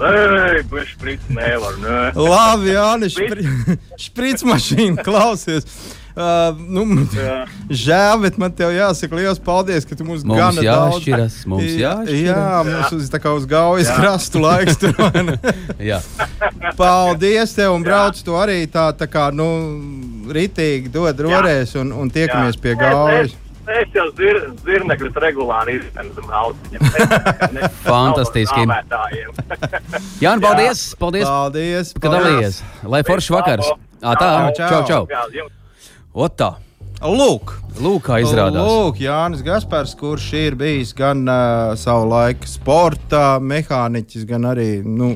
Ei, sprici nevar, ne? Labi, Jānis, špri, šprits mašīna klausies. Uh, nu, Jā. žēl, bet man te jāsaka liels paldies, ka tu mums, Mums gana jāšķiras, daudz. mums Jā, jāšķiras. Jā, mums uz, tā kā uz gaujas krastu laiks. tur? Jā. paldies tev un brauc tu arī tā, tā kā, nu, ritīgi dod rorēs un, un tiekamies pie gaujas. Es, jau zir, zirnekļus regulāri izsmeļu zem austiņiem. Fantastiski. Jā, un paldies! Paldies, Paldies! ka dalījies! Lai foršs vakars! Ā, tā, čau, čau! Otā! Lūk! Lūk, kā izrādās. Lūk, Jānis Gaspars, kurš ir bijis gan uh, savu laiku sporta mehāniķis, gan arī nu,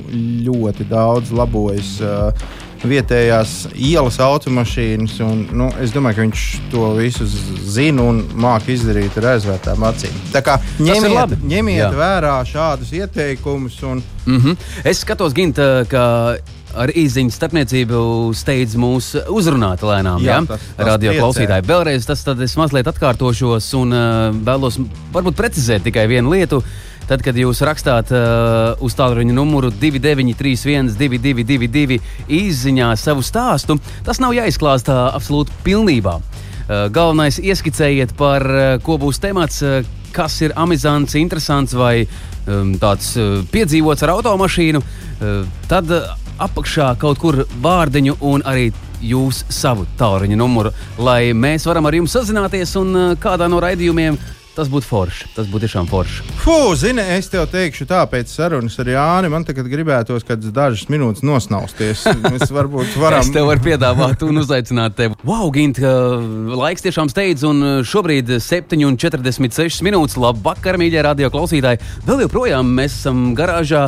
ļoti daudz labojis uh, vietējās ielas automašīnas. Un, nu, es domāju, ka viņš to visu zina un māca izdarīt ar aizvērtām acīm. Tā kā ņemiet, ņemiet Jā. vērā šādus ieteikumus. Un, Mm -hmm. Es skatos, Ginta, ka ar īsiņu starpniecību steidz mūs uzrunāt lēnām. Jā, Ja? tas- tas Radio priecē. klausītāji. Vēlreiz tas tad es mazliet atkārtošos un uh, vēlos varbūt precizēt tikai vienu lietu. Tad, kad jūs rakstāt uh, uz tālruņa numuru 2931, 222, izziņā savu stāstu, tas nav jāizklāstā absolūti pilnībā. Uh, galvenais ieskicējiet par uh, ko būs temats, uh, kas ir amizants, interesants vai um, tāds uh, piedzīvots ar automašīnu. Uh, tad uh, apakšā kaut kur vārdiņu un arī jūs savu tālruņa numuru, lai mēs varam ar jums sazināties un uh, kādā no raidījumiem. Tas būtu forši. Tas būtu tiešām forši. Fū, zini, es tev teikšu, tā pēc sarunas ar Jāni. Man tagad gribētos kādas dažas minūtes nosnausties. Mēs varbūt varam. Es tev varu piedāvāt un uzaicināt tevi. Wow, Gint, laiks tiešām steidz, un uh, šobrīd 7,46 minūtes. Labvakar, mīļie radio klausītāji. Vēl joprojām mēs esam garāžā.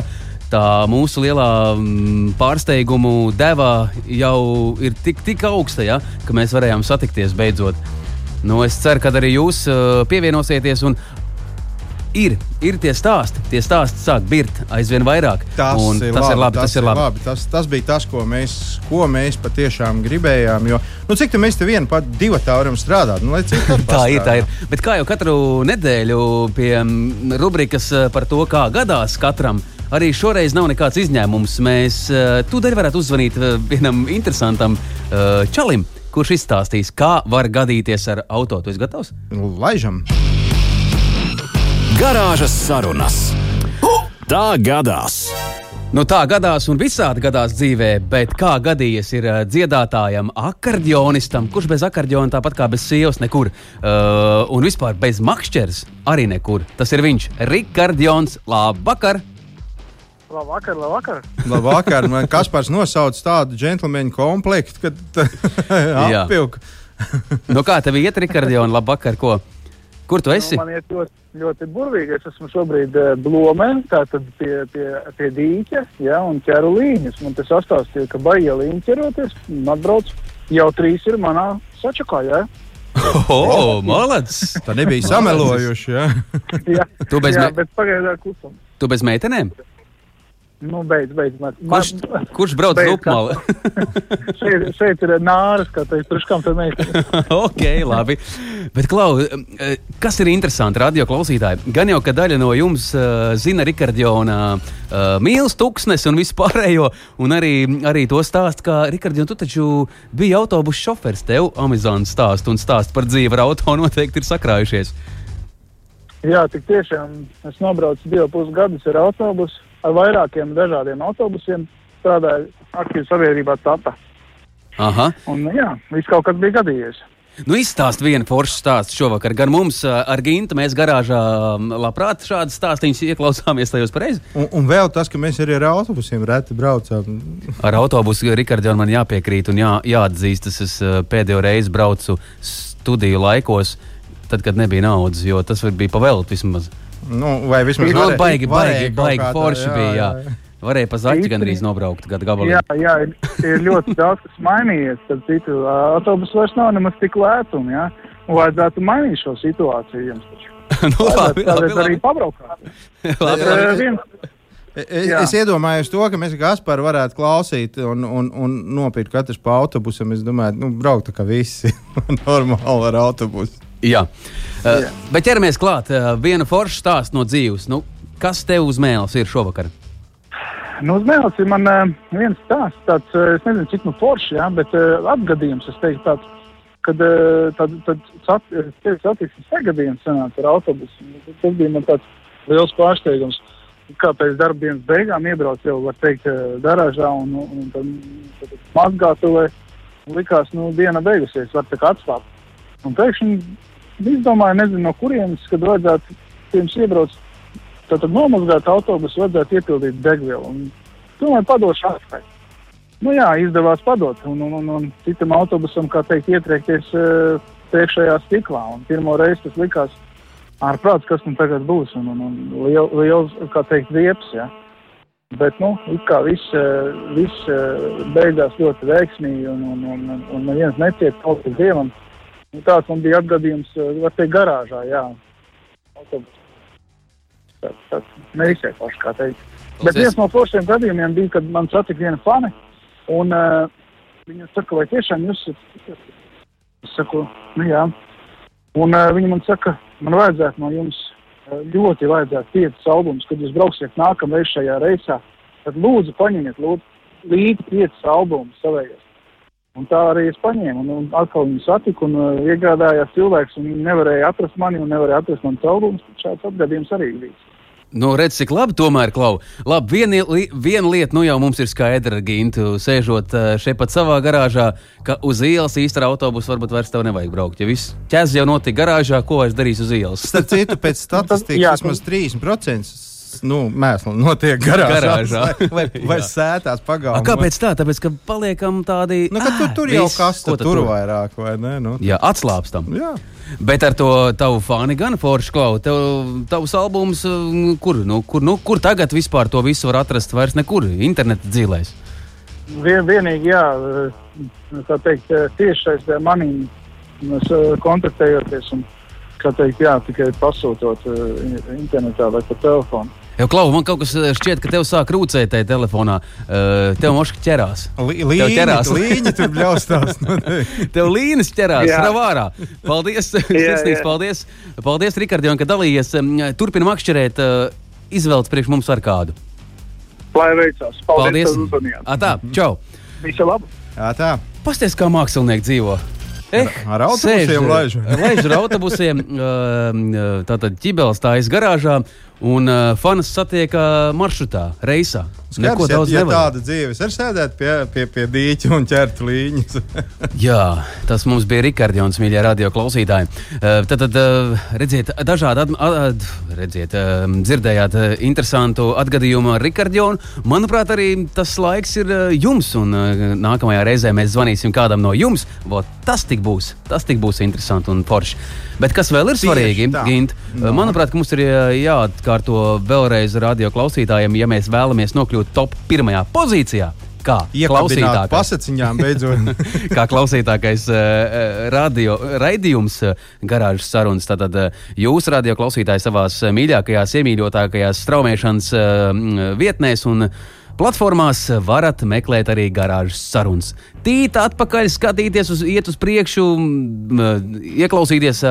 Tā mūsu lielā mm, pārsteigumu deva jau ir tik, tik augsta, ja, ka mēs varējām satikties beidzot. Nu, es ceru, ka arī jūs uh, pievienosieties. Un ir, ir tie stāsti, tie stāsti sāk birt aizvien vairāk. Tas, Un ir, tas labi, ir labi. Tas ir labi. Tas, tas bija tas, ko mēs, ko mēs patiešām gribējām. Jo, nu, cik tā mēs te vienu pat divu tā varam strādāt? Nu, Tā ir, tā ir. Bet kā jau katru nedēļu pie mm, rubrikas eh, par to, kā gadās katram, arī šoreiz nav nekāds izņēmums. Mēs eh, tūdaļ varētu uzzvanīt eh, vienam interesantam eh, čalim, kurš izstāstīs, kā var gadīties ar auto. Tu esi gatavs? Laižam! Garāžas sarunas. Tā gadās! Nu, tā gadās un visādi gadās dzīvē, bet kā gadījies ir dziedātājam, akordionistam, kurš bez akordiona tāpat kā bez sievas nekur, uh, un vispār bez makšķeres arī nekur. Tas ir viņš, Rikardions. Labvakar! Labvakar, labvakar. Labvakar! Man Kaspars nosauc tādu džentlmeņu komplektu, kad Jā. apvilka. Nu, kā tev iet, Rikardion? Labvakar! Ko? Kur tu esi? Nu, man iet ļoti, ļoti burvīgi. Es esmu šobrīd uh, Blomē, tātad pie, pie, pie dīķa, ja, un ķeru līņas. Man tas sastāstīja, ka baigi līņi ķeroties, un atbrauc. Jau trīs ir manā sačakā, ja? Oh, malacis! Tā nebija samelojuši. Ja? jā, Tu bez jā me- bet pagaidām klusam. Tu bez meitenēm? Nu, beidz, beidz. Man, Kurš, man- kurš brauc beidz, rupmali? šeit, šeit ir nāras, kā teikt, priekš kam te meitene. ok, labi. Bet, Klau, eh, kas ir interesanti radio klausītāji? Gan jau, ka daļa no jums uh, zina Rikardiona uh, mīlestības tūkstnes un vispārējo, un arī, arī to stāstu, ka Rikardion, tu taču biji autobusu šofers, tev Amazon stāst un stāst par dzīvi ar auto noteikti ir sakrājušies. Jā, tik tiešām es nobraucu divu pusgadus ar autobusu, ar vairākiem dažādiem autobusiem. Strādāju aktīvi sabiedrībā TATA. Aha. Un, jā, viss kaut kas bija gadījies. Nu, izstāst vienu foršu stāstu šovakar. Gan mums, ā, ar Gintu, mēs garāžā м, labprāt šādas stāstīņas ieklausāmies tajos pareizi. Un, un vēl tas, ka mēs arī ar autobusiem reti braucam. Ar autobusu Rikardā man jāpiekrīt un jā, jāatzīst, tas es ā, pēdējo reizi braucu studiju laikos, tad, kad nebija naudas, jo tas var- bija pavēlēt vismaz. Nu, vai vismaz Nu, varē- baigi, baigi, baigi kā tā, forši bija. Jā. Varēja pa zaķi gandrīz nobraukt gadu gabalā. Jā, jā ir, ir ļoti daudz kas mainījies. Tad citu autobusu vairs nav nemaz tik lētumi. Jā. Un vajadzētu mainīt šo situāciju. Jums taču. nu, labi, labi, arī labi, pabraukāt. labi, labi. viens- Es, Jā. es iedomājos to, ka mēs Gasparu varētu klausīt un, un, un nopirkt katrs pa autobusam. Es domāju, nu, braukt kā visi normāli ar autobusu. Jā. Uh, bet ķeramies klāt. Uh, viena forša stāsta no dzīves. Nu, kas tev uz mēles ir šovakar? Nu, uz mēles ir man uh, viens tāds, tāds uh, es nezinu, cik nu forši, jā, bet uh, atgadījums, es teiktu, tāds kad uh, tad, tad sat, satiksmes sagadījums sanāca ar autobusu. Tas bija man tāds liels pārsteigums. Kā pēc darba dienas beigām iebrauc jau, var teikt, garāžā un, un, un tad mazgātuvē. Likās, nu, diena beigusies, var tā kā atslābt. Un pēkšņi izdomāju, nezinu no kurienes, kad vajadzētu pirms iebraukt, tad nomazgāt autobusu, vajadzētu iepildīt degvielu. Domāju, padošu atpakaļ. Nu jā, izdevās padot, un, un, un, un citam autobusam, kā teikt, ietriekties uh, priekšējā stiklā. Un pirmo reizi tas likās ārprāts, kas nu tagad būs, un, un, un liels, liel, kā teikt, vieps, jā. Bet, nu, kā viss, viss beigās ļoti veiksmīgi, un, un, un, un, un neviens neciet kas dievam. Un tāds man bija atgadījums, var teikt, garāžā, jā. Tas, tas neizsēkoši, kā teikt. Bet viens no foršiem gadījumiem bija, kad man satika viena fani, un uh, viņa saka, vai tiešām jūs esat, es saku, nu jā. Un uh, viņa man saka, man vajadzētu no jums ļoti vajadzētu piecas albumus, kad jūs brauksiet nākamreiz šajā reisā, tad lūdzu paņemiet lūdzu līdzi piecas albumus savējos. Un tā arī es paņēmu, un, un atkal viņu satiku, un uh, iegādājās cilvēks, un viņi nevarēja atrast mani, un nevarēja atrast manas albumus, šāds atgadījums arī bija. Nu, redz, cik labi tomēr, Klau. Labi, viena, li, viena lieta, nu jau mums ir skaidra, Gintu, sēžot šeit pat savā garāžā, ka uz ielas īstenībā autobusu varbūt vairs tev nevajag braukt. Ja viss ķēzis jau notika garāžā, ko vairs darīs uz ielas? Starp citu, pēc statistikas vismaz 30% nu, mēslu notiek garāžā, garāžā. vai, vai, sētās pagalmā. Kāpēc tā? Tāpēc, ka paliekam tādi. Nu, ka tu, tur jau kas tur, tur vairāk, vai ne? Nu, jā, atslābstam. Jā. Bet ar to tavu fani gan foršu klau, tev, tavs albums, kur, nu, kur, nu, kur tagad vispār to visu var atrast? Vairs nekur, interneta dzīvēs. Vien, vienīgi, jā, tā teikt, tieši saistībā ar maniem kontaktējoties un, kā teikt, jā, tikai pasūtot internetā vai pa telefonu. Jau, Klau, man kaut kas šķiet, ka tev sāk rūcēt tajā telefonā. Uh, tev moški ķerās. Līņi, tev ķerās. Līņi tur bļaustās. tev līnijas ķerās. Ravārā. Paldies, sirsnīgs paldies. Paldies, Rikardion, ka dalījies. Turpini makšķerēt. Uh, izvēlēt priekš mums ar kādu. Lai veicās. Paldies. paldies. Atā, čau. Visu labu. Atā. Pasties, kā mākslinieki dzīvo. Eh, ar autobusiem laiž. Laiž ar autobusiem. Tātad ķibels tā aiz garāžā. Un uh, fans satiek uh, maršrutā, reisā. Neko Skars, daudz ja, ja tāda dzīve. Es sēdētu pie, pie, pie dīķa un ķertu līņas. Jā, tas mums bija Rikardions, mīļie radio klausītāji. Uh, tad, tad uh, redziet, dažādi, ad, ad, redziet, uh, dzirdējāt uh, interesantu atgadījumu ar Rikardionu. Manuprāt, arī tas laiks ir uh, jums, un uh, nākamajā reizē mēs zvanīsim kādam no jums. Vot, tas tik būs, tas tik būs interesanti un forši. Bet kas vēl ir svarīgi, Gint, no. manuprāt, mums ir jāatkārto vēlreiz radio klausītājiem, ja mēs vēlamies nokļūt top pirmajā pozīcijā. Kā klausītājs pasakiņām beidzot. kā klausītākais uh, radio raidījums, uh, garāžas sarunas. Tātad uh, jūs, radio klausītāji, savā mīļākajās, iemīļotākajās straumēšanas uh, vietnēs un uh, platformās varat meklēt arī garāžas sarunas. Tīt atpakaļ, skatīties, uz, iet uz priekšu, ieklausīties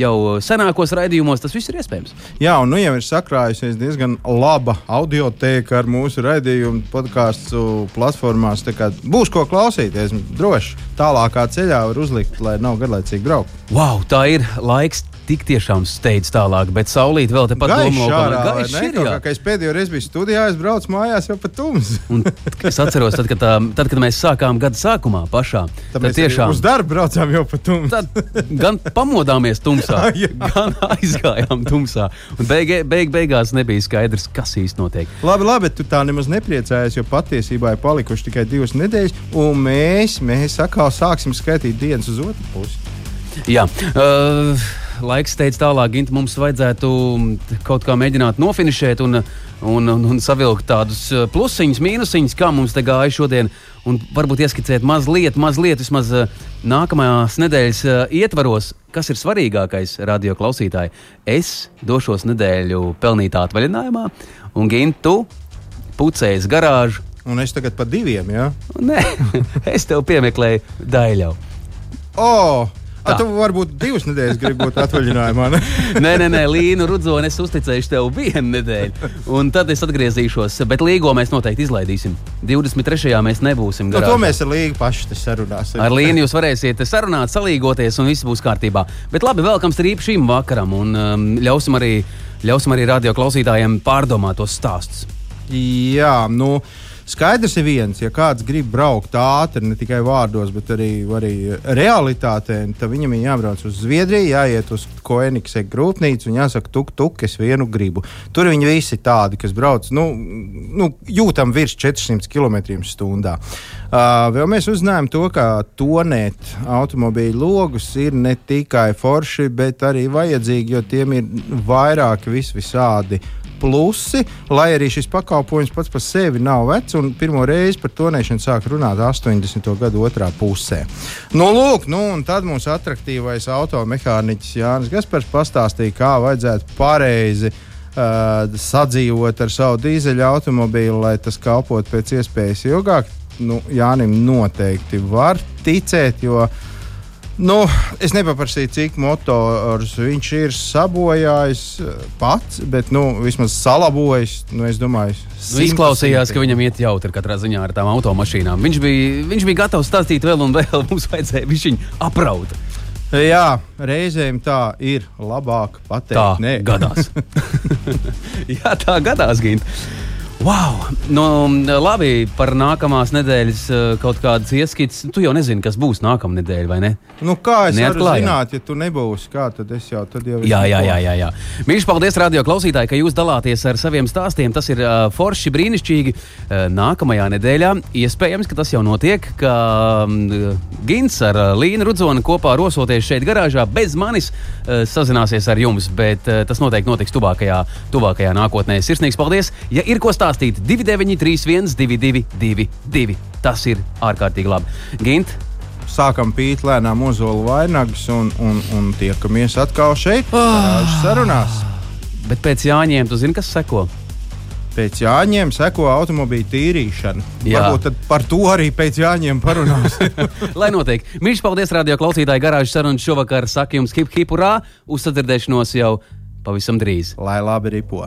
jau senākos raidījumos. Tas viss ir iespējams. Jā, un nu jau ir sakrājusies diezgan laba audioteka ar mūsu raidījumu podkāstu platformās. Būs ko klausīties droši. Tālākā ceļā var uzlikt, lai nav garlaicīgi braukt. Wow, tā ir laiks tik tiešām steidz tālāk, bet saulīt vēl tepat domā, ka gaišs ir. Jā, kā es pēdējo reizi biju studijā, es braucu mājās jau pat tums. es atceros, tad kad, tā, tad, kad mēs sākām gada sākumā pašā, tad, tad tiešām uz darbu braucām jau pat tums. Tad gan pamodāmies tumsā, gan aizgājām tumsā. Un beig, beig, beigās nebija skaidrs, kas īsti notiek. Labi, labi, tu tā nemaz nepriecājies, jo patiesībā ir palikuši tikai divas nedēļas, un mēs, mēs atkal sāksim skaitīt dienas uz otru pusi. Jā. Uh, laiks teica tālāk, Gint, mums vajadzētu kaut kā mēģināt nofinišēt un, un, un, un savilkt tādus uh, plusiņus, mīnusiņus, kā mums te gāja šodien. Un varbūt ieskicēt mazliet, mazliet vismaz uh, nākamās nedēļas uh, ietvaros, kas ir svarīgākais radio klausītāji. Es došos nedēļu pelnītā atvaļinājumā, un Gint, tu pucējies garāžu. Un es tagad pa diviem, jā? Ja? Nē, es tev piemeklēju daļu. Oh! A, tu varbūt divas nedēļas gribi būt atvaļinājumā. Ne? nē, nē, nē, Līnu Rudzoni es uzticēšu tev vienu nedēļu, un tad es atgriezīšos. Bet līgo mēs noteikti izlaidīsim. 23. mēs nebūsim. Nu, garāžā. to mēs ar Līgu paši sarunāsim. Ar Līnu jūs varēsiet sarunāt, salīgoties, un viss būs kārtībā. Bet labi, velkam strīpu šīm vakaram, un um, ļausim, arī, ļausim arī radio klausītājiem pārdomāt tos stāstus. Jā, nu. Skaidrs ir viens, ja kāds grib braukt ātri, ne tikai vārdos, bet arī, arī realitātē, tad viņam ir jābrauc uz Zviedriju, jāiet uz Koenigsega grūtnīcu un jāsaka, tuk, tuk, es vienu gribu. Tur viņi visi tādi, kas brauc nu, nu, jūtam virs 400 km/h. Uh, vēl mēs uzzinājām to, ka tonēt automobīļu logus ir ne tikai forši, bet arī vajadzīgi, jo tiem ir vairāki vis visādi plusi, lai arī šis pakalpojums pats par sevi nav vecs. Pirmo reizi par tonēšanu sāk runāt 80. gada otrā pusē. Nu, lūk, nu, un tad mums attraktīvais automehāniķis Jānis Gaspars pastāstīja, kā vajadzētu pareizi. Uh, sadzīvot ar savu dīzeļu automobīlu, lai tas kalpotu pēc iespējas ilgāk. Nu, Jānim noteikti var ticēt, jo uh, Nu, es nepaprasīju, cik motors viņš ir sabojājis eh, pats, bet nu, vismaz salabojis. Nu, es domāju, Nu, izklausījās, ka viņam iet jautri katrā ziņā ar tām automašīnām. Viņš bija, viņš bija gatavs stāstīt vēl un vēl. Mums vajadzēja viņu apraut. Jā, reizēm tā ir labāk pateikt. Tā Nē. gadās. Jā, tā gadās, Gint. Wow! Nu, labi, par nākamās nedēļas eh, kaut kādas ieskats. Tu jau nezini, kas būs nākamā nedēļa, vai ne? Nu, kā es varu Neatklājāt? zināt, ja tu nebūsi, kā tad es jau tad jau Jā, jā, jā, jā, jā. Mīļš, paldies, radio klausītāji, ka jūs dalāties ar saviem stāstiem. Tas ir uh, forši, brīnišķīgi. Uh, nākamajā nedēļā iespējams, ka tas jau notiek, ka um, Gins ar uh, Līnu Rudzonu kopā rosoties šeit garāžā bez manis uh, sazināsies ar jums, bet uh, tas noteikti notiks tuvākajā, tuvākajā nākotnē. Sirsnīgs paldies! Ja ir ko stāstīt, 293, 222, tas ir ārkārtīgi labi. Gint, Sākam pīt lēnām ozolu vainagus un, un, un tiekamies atkal šeit, garāžas sarunās. bet pēc Jāņiem tu zini, kas seko? Pēc jāņem seko automobīļa tīrīšana. Jā. Varbūt tad par to arī pēc jāņem parunāsim. Lai notiek. Mīļš, paldies, radio klausītāji, garāžas sarunas šovakar. Saku jums, hip, hip, urā! Uz sadzirdēšanos jau pavisam drīz. Lai labi ripo!